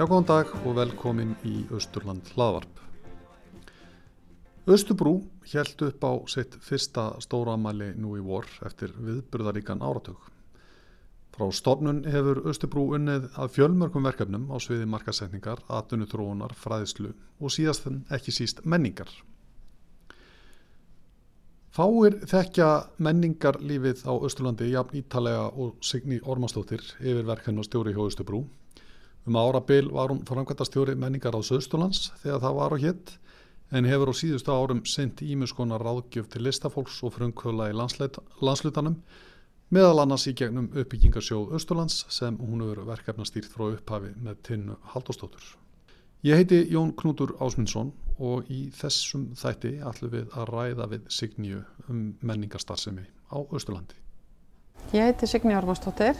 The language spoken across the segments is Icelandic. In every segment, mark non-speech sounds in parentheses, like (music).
Já, góðan dag og velkomin í Östurland hlaðvarp. Östubrú held upp á sitt fyrsta stóramæli nú í vor eftir viðburðaríkan áratug. Frá stofnun hefur Östubrú unnið að fjölmörgum verkefnum á sviði markasetningar, atvinnutróunar, fræðslu og síðast en ekki síst menningar. Fáir þekkja menningarlífið á Östurlandi jafn ítalega og Signi Ormansdóttir yfir verkefn og stjóri hjá Östubrú. Um árabil var hún framkvæmtastjóri menningar á Söðsturlands þegar það var á hitt en hefur á síðustu árum sendt ímuskonar ráðgjöf til listafólks og frumkvöla í landslutanum meðal annars í gegnum uppbyggingarsjóð Östurlands sem hún hefur verkefnastýrt frá upphafi með tinnu Haldóstóttur. Ég heiti Jón Knútur Ásmundsson og í þessum þætti ætlum við að ræða við Signju um menningarstarfsemi á Östurlandi. Ég heiti Signju Ormansdóttir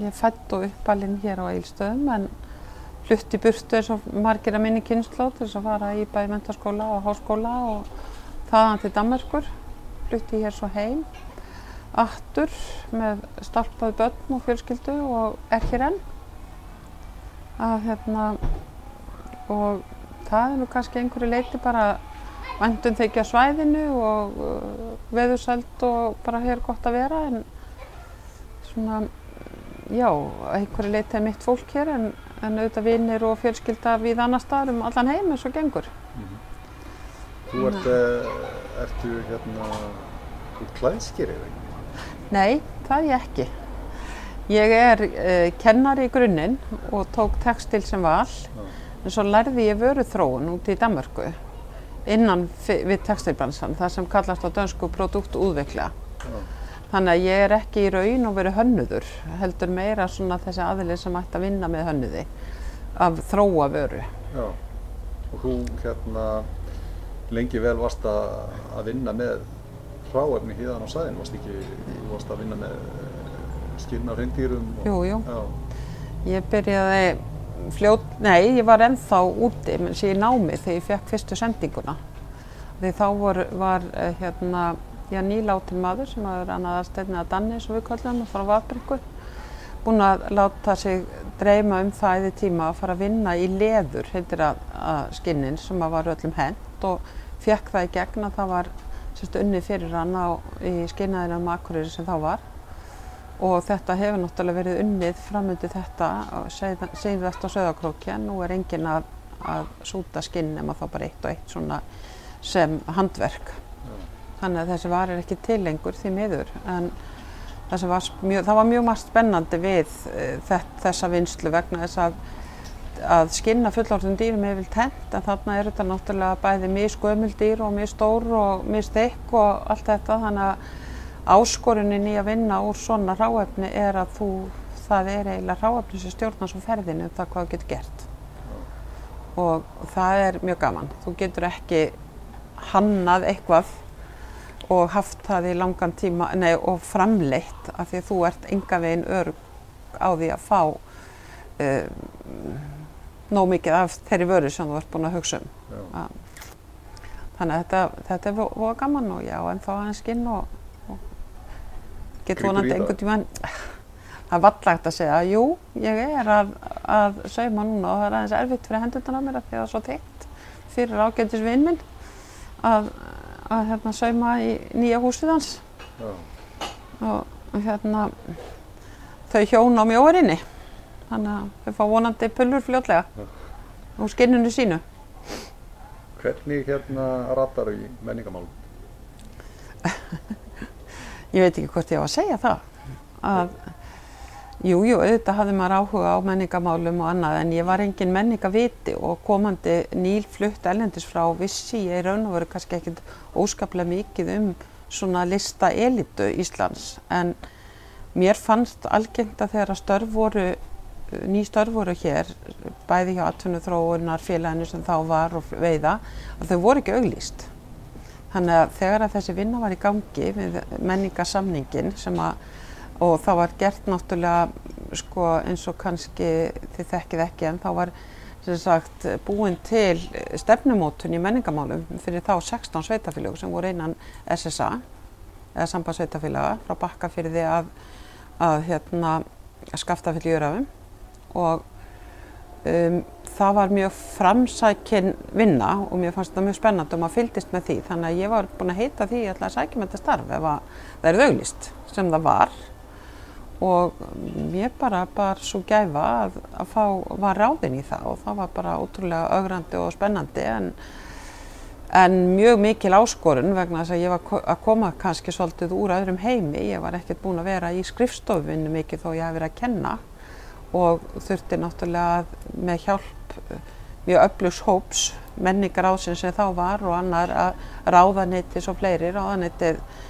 Ég fætt og uppalinn hér á Eilstöðum en hlutti burtu eins og margir að minni kynnsló til þess að fara í bæði mentarskóla og háskóla og þaðan til Danmarkur. Hlutti hér svo heim, aftur með starpaði börn og fjölskyldu og er hér enn. Að, hérna, og það er nú kannski einhverju leiti bara vandum þykja svæðinu og uh, veðursælt og bara hér gott að vera en svona já, einhverju leiti er mitt fólk hér en, en auðvitað vinnir og fjölskylda við annar staðar um allan heim eins og gengur. Mm -hmm. Þú ert, uh, ertu hérna, þú klæðskýrið þig? Nei, það er ég ekki. Ég er uh, kennari í grunninn og tók textil sem val, já. en svo lærði ég vöru þróun út í Danmörku innan við textilbransan, það sem kallast á dönsku produktúðvikla. Þannig að ég er ekki í raun og verið hönnuður, heldur meira svona þessi aðlið sem ætti að vinna með hönnuði af þróa vöru. Já, og þú hérna lengi vel varst að vinna með hráefni híðan á sæðin, varst ekki, þú varst að vinna með skilna hrindýrum? Jú, jú. Já. Ég byrjaði fljótt, nei, ég var ennþá úti, menn sé ég námi þegar ég fekk fyrstu sendinguna. Því þá var, var hérna, Já, nýláttinn maður sem er annað aðstæðni að Danni, svo við kallum, frá Vafbryggu. Búinn að láta sig dreyma um það í tíma að fara að vinna í leður, heitir að, að skinnin, sem að var öllum hent og fekk það í gegn að það var sérst, unnið fyrir hann á, á Makureyri sem þá var. Og þetta hefur náttúrulega verið unnið framöndið þetta síðast á söðakrókja. Nú er engin að, að súta skinn nema þá bara eitt og eitt svona sem handverk þannig að þessi var er ekki til lengur því miður. En var mjög, það var mjög margt spennandi við uh, þessa vinslu vegna þess að, að skinna fullorðum dýrum er vilt hent en þarna er þetta náttúrulega bæði mjög skömmul dýr og mjög stór og mjög stykk og allt þetta. Þannig að áskorunin í að vinna úr svona ráefni er að þú, það er eiginlega ráefni sem stjórnar svo ferðinu um það hvað þú getur gert. Og það er mjög gaman, þú getur ekki hannað eitthvað og haft það í langan tíma nei, og framleitt af því að þú ert enga veginn örg á því að fá um, nóg mikið af þeirri vöru sem þú ert búin að hugsa um. Þannig að þetta, þetta er voða gaman og já, en þá aðeins skinn og, og getur vonandi einhvern tíma (laughs) það er vallagt að segja að jú, ég er að, að sauma núna og það er aðeins erfitt fyrir hendundan á mér af því að það er svo teikt fyrir ágændis vinn minn að að hérna sauma í nýja húsið hans Já. og hérna þau hjón á mjóðurinni þannig að þau fá vonandi pullur fljótlega úr skinnunu sínu Hvernig hérna ratar þau í menningamálum? (laughs) ég veit ekki hvort ég á að segja það að Jú, jú, auðvitað hafði maður áhuga á menningamálum og annað en ég var engin menningaviti og komandi nýlflutt ellendis frá vissi ég raun og veru kannski ekkit óskaplega mikið um svona lista elitu Íslands en mér fannst algengt að þegar að störf voru, ný störf voru hér, bæði hjá 18 þróunar félaginu sem þá var og veiða, að þau voru ekki auglýst. Þannig að þegar að þessi vinna var í gangi með menningasamningin sem að og það var gert náttúrulega sko, eins og kannski þið þekkið ekki en þá var sagt, búin til stefnumótun í menningamálum fyrir þá 16 sveitafélög sem voru einan SSA eða sambandsveitafélaga frá bakka fyrir því að, að hérna, skafta fyrir jörafum og Um, það var mjög framsækin vinna og mér fannst það mjög spennandi og maður fylgist með því. Þannig að ég var búin að heita því að ég ætla að sækja með þetta starf ef það er auglist sem það var og mér bara bara svo gæfa að, að fá, var ráðin í það og það var bara ótrúlega augrandi og spennandi en, en mjög mikil áskorun vegna þess að ég var að koma kannski svolítið úr öðrum heimi, ég var ekkert búin að vera í skrifstofinu mikið þó ég hef verið að kenna og þurfti náttúrulega með hjálp mjög öflugs hóps menningar ásinn sem þá var og annar að ráðanettis og fleiri ráðanettið uh,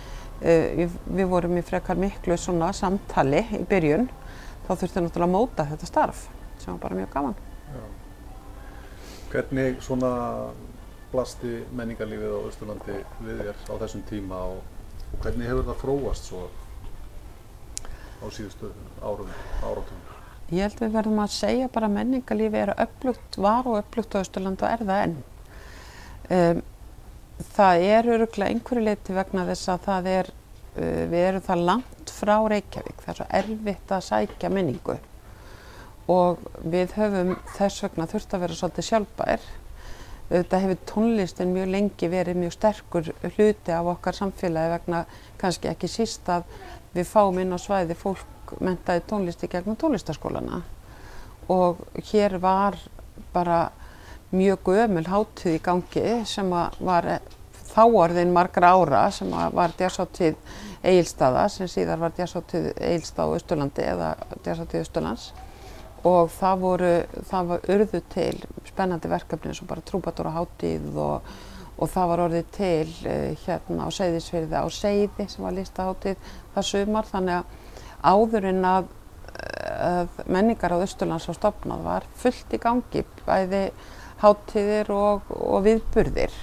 við vorum í frekar miklu svona samtali í byrjun þá þurfti náttúrulega að móta þetta starf sem var bara mjög gaman Já. Hvernig svona blasti menningarlífið á Östurlandi við þér á þessum tíma og, hvernig hefur það þróast svo á síðustu árum áratum? Ég held við verðum að segja bara að menningarlífi er upplugt, var og upplugt á Östurland og er það enn. Um, það er öruglega einhverju leiti vegna þess að það er, uh, við erum það langt frá Reykjavík, það er svo erfitt að sækja menningu. Og við höfum þess vegna þurft að vera svolítið sjálfbær. Þetta hefur tónlistin mjög lengi verið mjög sterkur hluti af okkar samfélagi vegna kannski ekki síst að við fáum inn á svæði fólk mentaði tónlisti gegnum tónlistaskólana og hér var bara mjög gömul hátíð í gangi sem var þá orðin margra ára sem var djásáttíð Egilstaða sem síðar var djásáttíð Egilstað á Östurlandi eða djásáttíð Östurlands og það voru, það var urðu til spennandi verkefni eins og bara trúbatóra hátíð og, og það var orðið til uh, hérna á Seyðisfyrði á Seyði sem var listahátíð það sumar þannig að áður en að, að menningar á Östurlands á stopnað var fullt í gangi bæði háttíðir og, og viðburðir.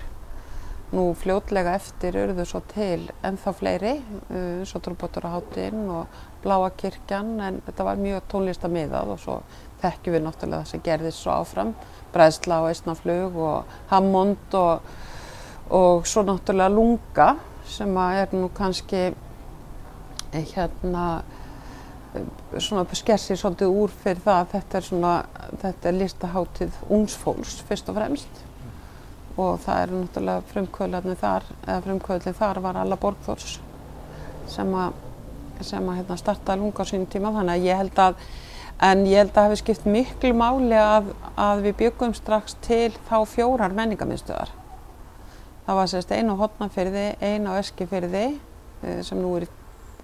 Nú fljótlega eftir eruðu svo til ennþá fleiri, uh, svo háttíðin og Bláa kirkjan en þetta var mjög tónlistamiðað og svo þekkjum við náttúrulega það sem gerðist svo áfram, Bræðsla og Eistnaflug og Hammond og, og svo náttúrulega Lunga sem er nú kannski eh, hérna svona skessir svolítið úr fyrir það að þetta er er listaháttið ungsfólks fyrst og fremst og það er náttúrulega frumkvöðlarnir þar, eða frumkvöðlinn þar var alla borgþórs sem að, sem að hérna startaði lunga á sínum tíma. Þannig að ég held að, en ég held að hefði skipt miklu máli að, að við byggum strax til þá fjórar menningarmiðstöðar. Það var sérst einu á hotnafyrði, einu á eskifyrði eh, sem nú er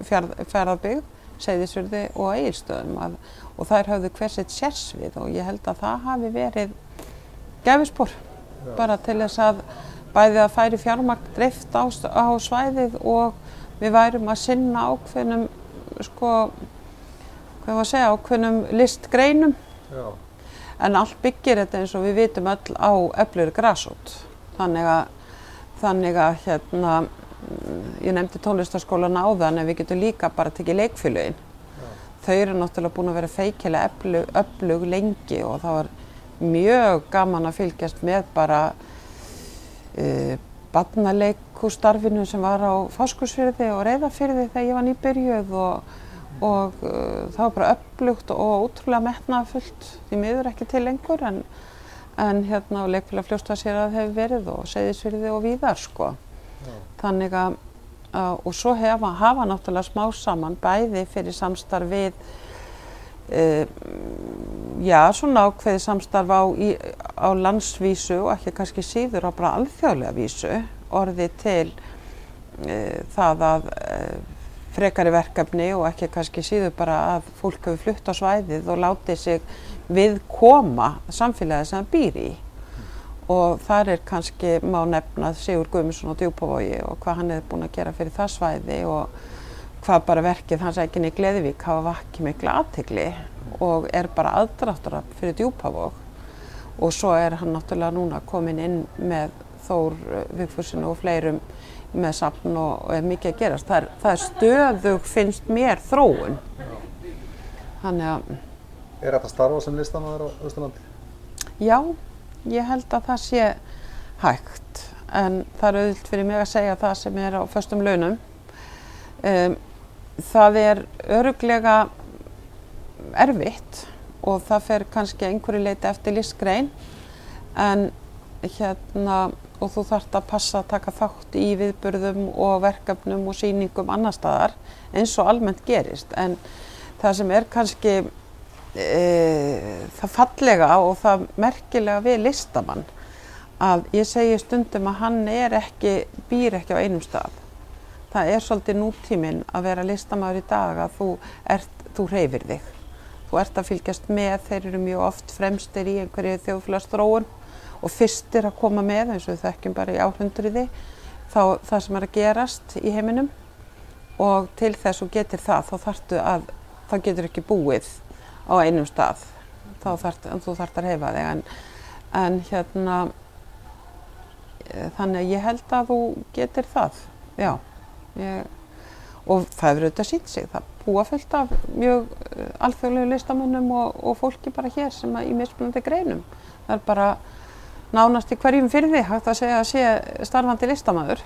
fjárðarbygg Seyðisfjörði og Egilstöðum og þær hafðu hversitt sérsvið og ég held að það hafi verið gefispor bara til þess að bæði að færi fjármakt dreift á, á svæðið og við værum að sinna ákveðnum sko, hvað var að segja, ákveðnum listgreinum Já. en allt byggir þetta eins og við vitum öll á öflur grásút þannig að, þannig að hérna ég nefndi tónlistarskólan áðan en við getum líka bara tekið leikfélögin. Ja. Þau eru náttúrulega búin að vera feikilega öflug, öflug lengi og það var mjög gaman að fylgjast með bara uh, barnaleikústarfinu sem var á Fáskursfyrði og Reyðarfyrði þegar ég var nýbyrjuð og, og uh, það var bara öflugt og ótrúlega metnafullt því miður ekki til lengur en, en hérna á leikfélag fljóstaðsýrað hefur verið og Seyðisfyrði og víðar sko. Þannig að, að, og svo hefa, hafa náttúrulega smá saman bæði fyrir samstarf við, uh, já, svona ákveði samstarf á, í, á landsvísu og ekki kannski síður á bara alþjóðlega vísu, orði til uh, það að uh, frekari verkefni og ekki kannski síður bara að fólk hefur flutt á svæðið og látið sig við koma samfélagið sem það býr í. Og þar er kannski má nefna Sigur Guðmundsson á Djúpavogi og hvað hann hefði búin að gera fyrir það svæði og hvað bara verkið hans í Gleðivík hafa vakið miklu aðtegli og er bara aðdráttur fyrir Djúpavog og svo er hann náttúrulega núna komin inn með Þór Vigfursinu og fleirum með sapn og, og er mikið að gerast. Það er, það er stöðug finnst mér þróun. Þannig að... Er þetta starfa sem listanóður á Östurlandi? Já, ég held að það sé hægt en það er auðvilt fyrir mig að segja það sem er á förstum launum. Um, það er öruglega erfitt og það fer kannski einhverju leiti eftir listgrein en hérna og þú þarfst að passa að taka þátt í viðburðum og verkefnum og síningum annar staðar eins og almennt gerist. En það sem er kannski e, það fallega og það merkilega við listamann að ég segi stundum að hann er ekki, býr ekki á einum stað það er svolítið nútíminn að vera listamæður í dag að þú, ert, þú reyfir þig. Þú ert að fylgjast með, þeir eru mjög oft fremstir í einhverju þjóðfélagstróun og fyrstir að koma með eins og við þekkjum bara í áhundriði þá það sem er að gerast í heiminum og til þess að getur það þá þarftu að, þá getur ekki búið á einum stað, þá þarft, þú þarft að reyfa þig en, en hérna eh, þannig að ég held að þú getur það, já. Ég, og það hefur auðvitað sínt sig. Það búa fullt af mjög uh, alþjóðlegu listamönnum og, og fólki bara hér sem í mismunandi greinum. Það er bara nánast í hverjum því hægt að segja að sé starfandi listamöður.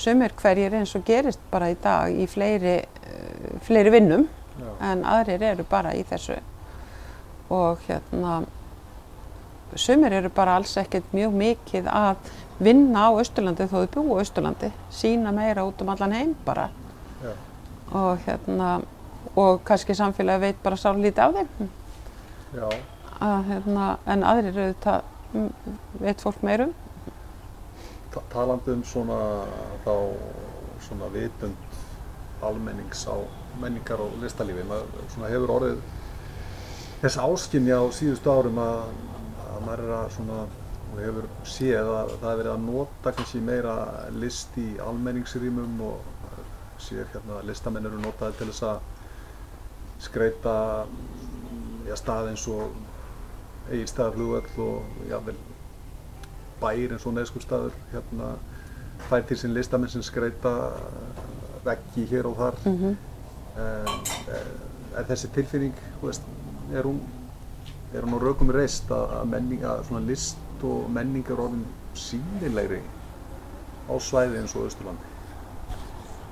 Sumir hverjir eins og gerist bara í dag í fleiri, uh, fleiri vinnum Já. en aðrir eru bara í þessu. Og hérna, sumir eru bara alls ekkert mjög mikið að vinna á Östurlandi þó þau búa á Östurlandi, sína meira út um allan heim bara. Já. og hérna og kannski samfélagi veit bara sá lítið af þeim. Að, hérna, en aðrir auðvitað mm, veit fólk meirum Ta Talandi um svona þá svona vitund almennings á menningar og listalífi maður svona hefur orðið þess áskynja á síðustu árum að maður er að svona og hefur séð að það hefur verið að nota kannski meira list í almenningsrýmum og séð hérna að listamenn eru notaði til þess að skreita já, stað eins og eigirstæðarflugvöld og jável bæir eins og neðskurstaður hérna fær til sín listamenn sem skreita veggi hér og þar mm -hmm. er, er þessi tilfinning veist, er hún er hún á raukum reist að, að menninga, svona list og menningar orðin sínilegri á svæði eins og Östurlandi?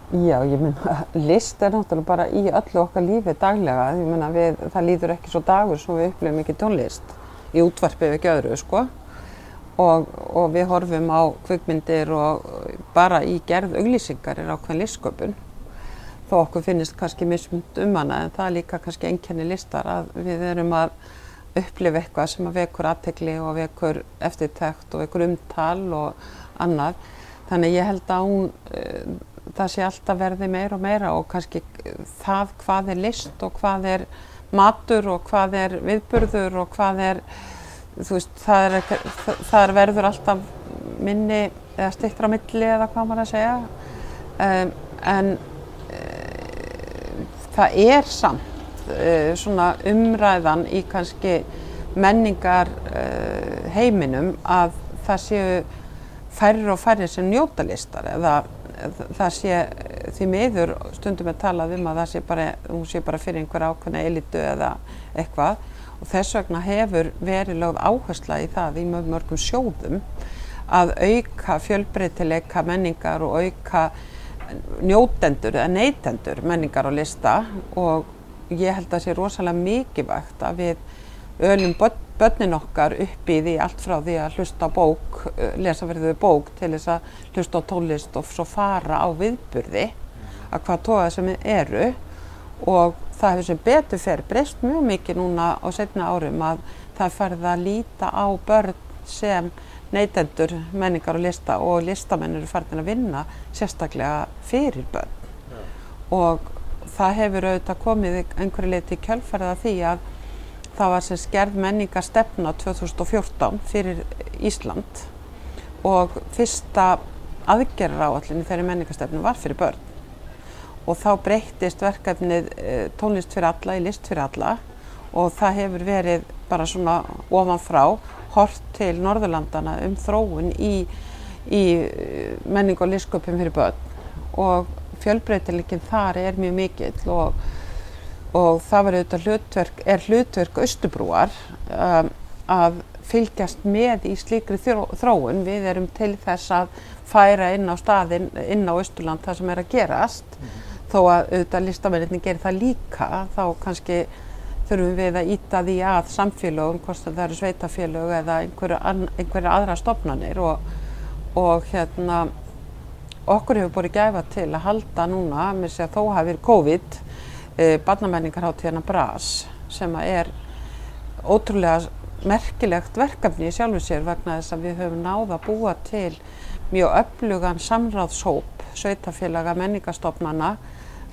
Já, ég menna, list er náttúrulega bara í öllu okkar lífi daglega. Ég menna, það líður ekki svo dagur sem við upplifum ekki tónlist í útvarpið ekki öðru, sko. Og, og við horfum á kvikmyndir og bara í gerð auglýsingar er ákveðin listsköpun. Þó okkur finnist kannski mismund um hana en það er líka kannski enkenni listar að við erum að upplifa eitthvað sem að vekur aðtegli og vekur eftirtækt og vekur umtal og annað. Þannig ég held að hún, uh, það sé alltaf verði meira og meira og kannski það hvað er list og hvað er matur og hvað er viðburður og hvað er, þú veist, það er, það er verður alltaf minni eða styrtra milli eða hvað maður að segja. Um, en uh, það er samt svona umræðan í kannski menningar uh, heiminum að það séu færri og færri sem njóta listar eða það sé því miður stundum er talað um að það sé bara, hún sé bara fyrir einhver ákveðna elitu eða eitthvað. Og þess vegna hefur verið lögð áhersla í það í mörgum sjóðum að auka fjölbreytileika menningar og auka njótendur eða neytendur menningar og lista og ég held að það sé rosalega mikilvægt að við ölum börnin okkar upp í því allt frá því að hlusta bók, lesa verðuðu bók til þess að hlusta á tólist og svo fara á viðburði að hvað tóða sem eru. Og það hefur sem betur fer breyst mjög mikið núna á setna árum að það farið að líta á börn sem neytendur menningar og lista og listamennir er farin að vinna sérstaklega fyrir börn. Og það hefur auðvitað komið einhverju leiti að því að það var sem skerð menningar stefna 2014 fyrir Ísland og fyrsta aðgerra áallin í þeirri menningarstefnu var fyrir börn. Og þá breyttist verkefnið eh, tónlist fyrir alla í list fyrir alla og það hefur verið bara svona ofanfrá hort til Norðurlandana um þróun í, í eh, menning og listsköpum fyrir börn. Og fjölbreytileikin þar er mjög mikill og, og það var auðvitað hlutverk, er hlutverk Östubrúar um, að fylgjast með í slíkri þróun. Við erum til þess að færa inn á staðin, inn á Östurland það sem er að gerast. Mm -hmm. Þó að auðvitað listamenninni gerir það líka, þá kannski þurfum við að íta því að samfélögum, hvort það eru sveitafélög eða einhverja einhver aðra stopnarnir og, og hérna okkur hefur búið gæfa til að halda núna, með sér að þó hafi verið COVID, eh, barnamenningarháttíðana BRAS sem er ótrúlega merkilegt verkefni í sjálfu sér vegna þess að við höfum náða að búa til mjög öflugan samráðshóp sveitafélaga menningastofnana,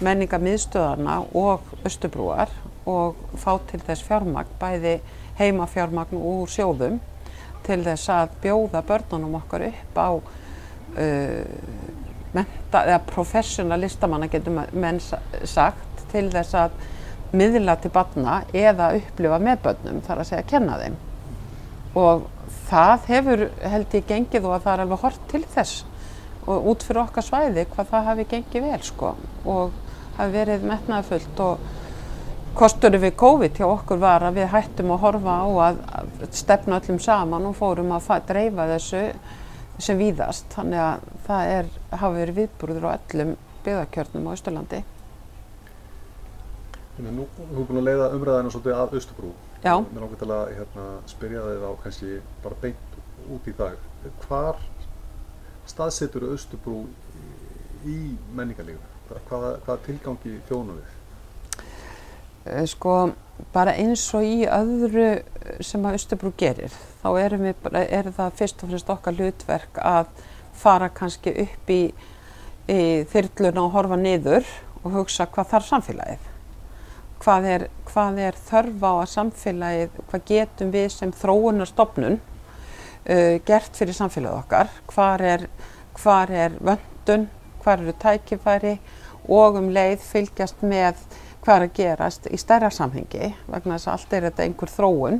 menningamiðstöðana og östubrúar og fá til þess fjármagn, bæði heimafjármagn úr sjóðum til þess að bjóða börnunum okkar upp á uh, menta, eða professional listamanna getur menn sagt til þess að miðla til barna eða upplifa með börnum þar að segja að kenna þeim. Og það hefur held ég gengið og að það er alveg hort til þess og út fyrir okkar svæði hvað það hafi gengið vel sko og hafi verið metnaðfullt og kosturinn við COVID hjá okkur var að við hættum að horfa á að stefna öllum saman og fórum að dreifa þessu sem víðast þannig að það er, hafi verið viðbúrður á öllum byggðarkjörnum á Östurlandi Nú erum við búin að leiða umræðina svolítið að Östubrú Já Mér langar til að hérna, spyrja þig á kannski bara beint út í dag Hvar staðsetur Östubrú í menningarlífuna? Hvaða, hvaða tilgangi þjónu við? Eh, sko, bara eins og í öðru sem að Östubrú gerir þá við, er það fyrst og fremst okkar hlutverk að fara kannski upp í, í þyrluna og horfa niður og hugsa hvað þarf samfélagið. Hvað er, hvað er þörf á að samfélagið hvað getum við sem þróunarstofnun uh, gert fyrir samfélagið okkar? Hvað er, hvar er vöndun hvað eru tækifæri? Og um leið fylgjast með hvað er að gerast í stærra samhengi vegna þess að allt er þetta einhver þróun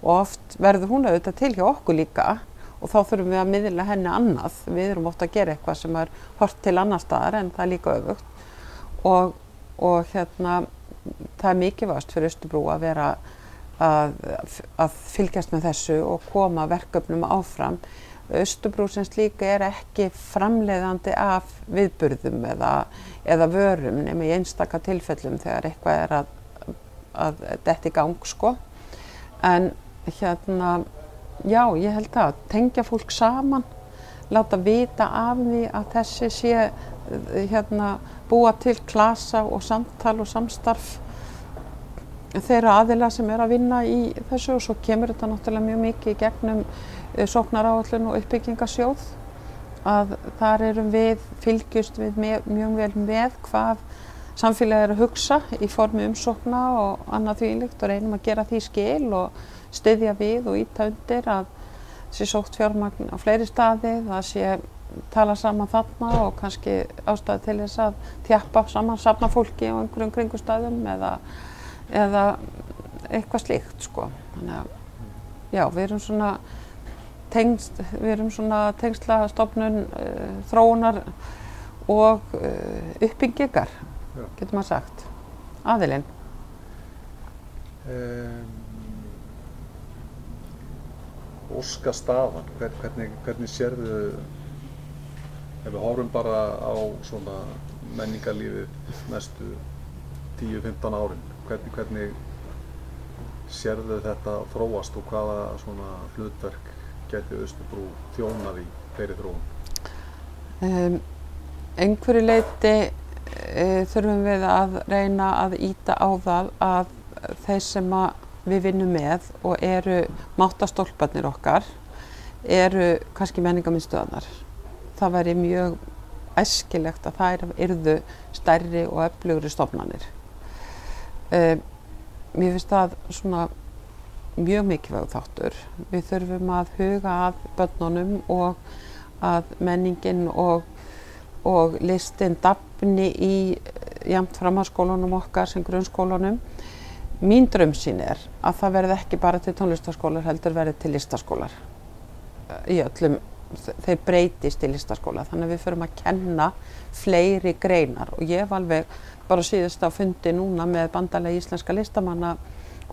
og oft verður hún auðvitað til hjá okkur líka og þá þurfum við að miðla henni annað. Við erum ofta að gera eitthvað sem er hort til annar staðar en það er líka öfugt og, og hérna það er mikilvægast fyrir Östubrú að vera að, að fylgjast með þessu og koma verkefnum áfram. Östubrú sem slíka er ekki framleiðandi af viðburðum eða, eða vörum nema í einstaka tilfellum þegar eitthvað er að, að detti gang sko. En hérna, já, ég held að tengja fólk saman, láta vita af því að þessi sé hérna, búa til klasa og samtal og samstarf þeirra aðila sem er að vinna í þessu og svo kemur þetta náttúrulega mjög mikið gegnum sóknaráallun og uppbyggingasjóð að þar erum við, fylgjust við mjög vel með hvað samfélagi er að hugsa í formi umsókna og annað þvílikt og reynum að gera því skil og styðja við og íta undir að sé sókt fjármagn á fleiri staði, það sé tala saman þarna og kannski ástæði til þess að þjappa saman safna fólki á einhverjum kringustæðum eða, eða eitthvað slíkt sko. Þannig að já, við erum svona tengst, við erum svona tengslastofnun uh, þróunar og uh, uppbyggingar, getur maður sagt, aðilinn. Um óska staðan, Hvern, hvernig, hvernig sérðu, ef við horfum bara á svona menningarlífið næstu 10-15 árin, hvernig, hvernig sérðu þetta þróast og hvaða svona hlutverk getið Östubrú þjónað í þeirri þróun? Um, einhverju leiti uh, þurfum við að reyna að íta á það að þeir sem við vinnum með og eru máttastólparnir okkar eru kannski menningarmyndstöðanar. Það væri mjög æskilegt að þær erðu stærri og öflugri stofnanir. Um, mér finnst það svona mjög mikilvæg þáttur. Við þurfum að huga að börnunum og að menningin og, og listin dafni í jamt framhanskólanum okkar sem grunnskólanum. Mín drömsýn er að það verði ekki bara til tónlistaskólar heldur verði til listaskólar. Í öllum, þeir breytist í listaskóla þannig að við förum að kenna fleiri greinar. Og ég var alveg bara síðust á fundi núna með bandalega íslenska listamanna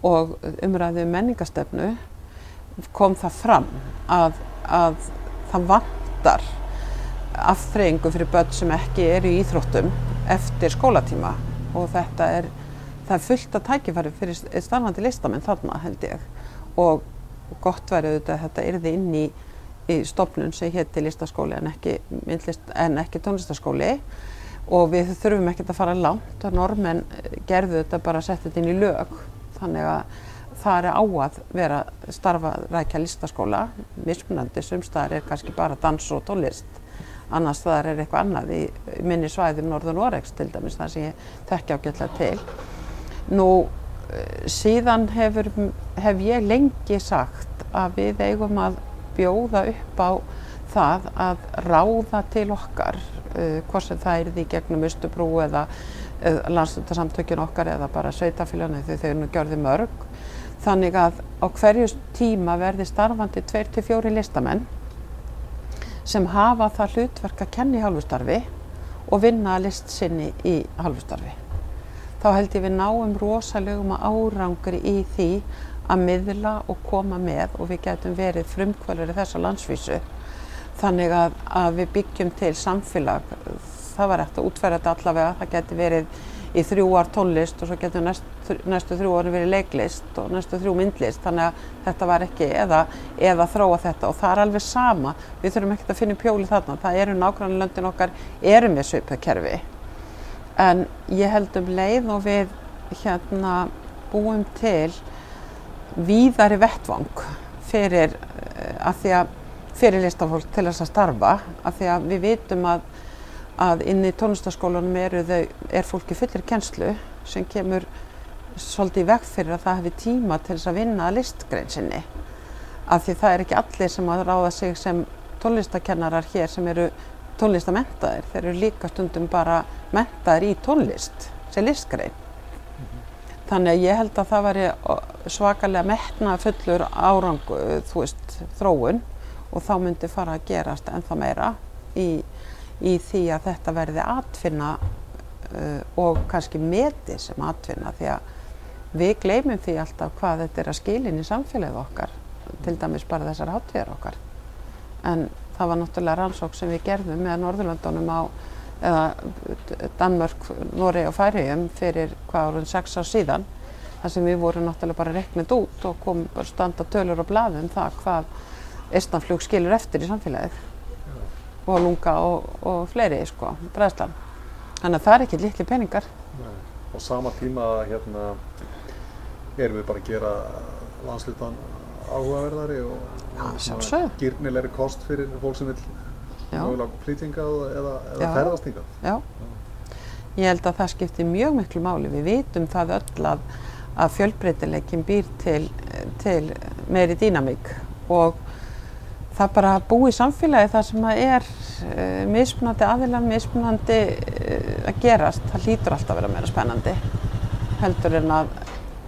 og umræðu um menningastefnu kom það fram að, að það vantar aftreyingu fyrir börn sem ekki eru í íþróttum eftir skólatíma. Og þetta er er fullt að tækifæri fyrir starfandi listamenn þarna held ég. Og gott væri auðvitað að þetta yrði inn í, í stopnun sem hétti listaskóli en ekki, ekki tónlistaskóli og við þurfum ekkert að fara langt og normenn gerðu þetta bara að setja þetta inn í lög þannig að það er á að vera starfa rækja listaskóla. Mismunandi, sumstaðar er kannski bara dans og tónlist. Annars það er eitthvað annað í minni svæðum Norður Noregs til dæmis það sem ég tekja ágætlega til. Nú eh, síðan hefur, hef ég lengi sagt að við eigum að bjóða upp á það að ráða til okkar uh, hvort sem það er því gegnum Östubrú eða uh, landslutarsamtökjun okkar eða bara sveitafélaginu þegar þau eru gjörði mörg þannig að á hverju tíma verði starfandi 2-4 listamenn sem hafa það hlutverk að kenna í hálfustarfi og vinna list sinni í hálfustarfi. Þá held ég við náum rosalegum árangri í því að miðla og koma með og við getum verið frumkvælur í þessa landsvísu. Þannig að, að við byggjum til samfélag, það var eftir að útferða þetta allavega, það geti verið í þrjú ár tónlist og svo getur næst, næstu þrjú ári verið leiklist og næstu þrjú myndlist. Þannig að þetta var ekki eða, eða þróa þetta. Og það er alveg sama. Við þurfum ekkert að finna pjóli þarna. Það eru nákvæmlega löndin okkar erum við söpökerfi en ég held um leið og við hérna búum til víðari vettvang fyrir eh, að því að fyrir listafólk til þess að starfa. Að því að við vitum að að inn í tónlistaskólanum er fólki fullir kennslu sem kemur svolítið veg fyrir að það hefði tíma til þess að vinna að listgrein sinni. Af því það er ekki allir sem að ráða sig sem tónlistakennarar hér sem eru tónlistamentaðir, þeir eru líka stundum bara mentaðir í tónlist sem listgrein. Þannig að ég held að það væri svakalega metna fullur árangu þú veist, þróun og þá myndi fara að gerast ennþá meira í í því að þetta verði atfinna uh, og kannski meti sem atfinna því að við gleymum því alltaf hvað þetta er að skilin í samfélagið okkar til dæmis bara þessar háttíðar okkar. En það var náttúrulega rannsók sem við gerðum með Norðurlandunum á eða Danmörk, Noregi og Færiðum fyrir hvað árun 6 ár síðan þar sem við vorum náttúrulega bara reknit út og komum bara standa tölur og blaðum það hvað Istanflug skilur eftir í samfélagið og lunga og, og fleiri sko, bræðslan. Þannig að það er ekki litli peningar. Nei. Og sama tíma hérna erum við bara að gera landslutan áhugaverðari og gyrnilegri kost fyrir fólk sem vil mögulega flyttinga eða, eða ferðastinga. Já. Ég held að það skiptir mjög miklu máli. Við vitum það öll að, að fjölbreytileikin býr til, til meiri dýnamík og það bara í samfélagi þar sem að er uh, mismunandi aðilan, mismunandi uh, að gerast, það hlýtur alltaf að vera meira spennandi heldur en að,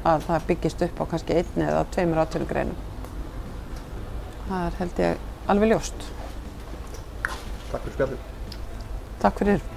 að það byggist upp á kannski einni eða tveimur átjónu greinum. Það er held ég alveg ljóst. Takk fyrir spjallið. Takk fyrir.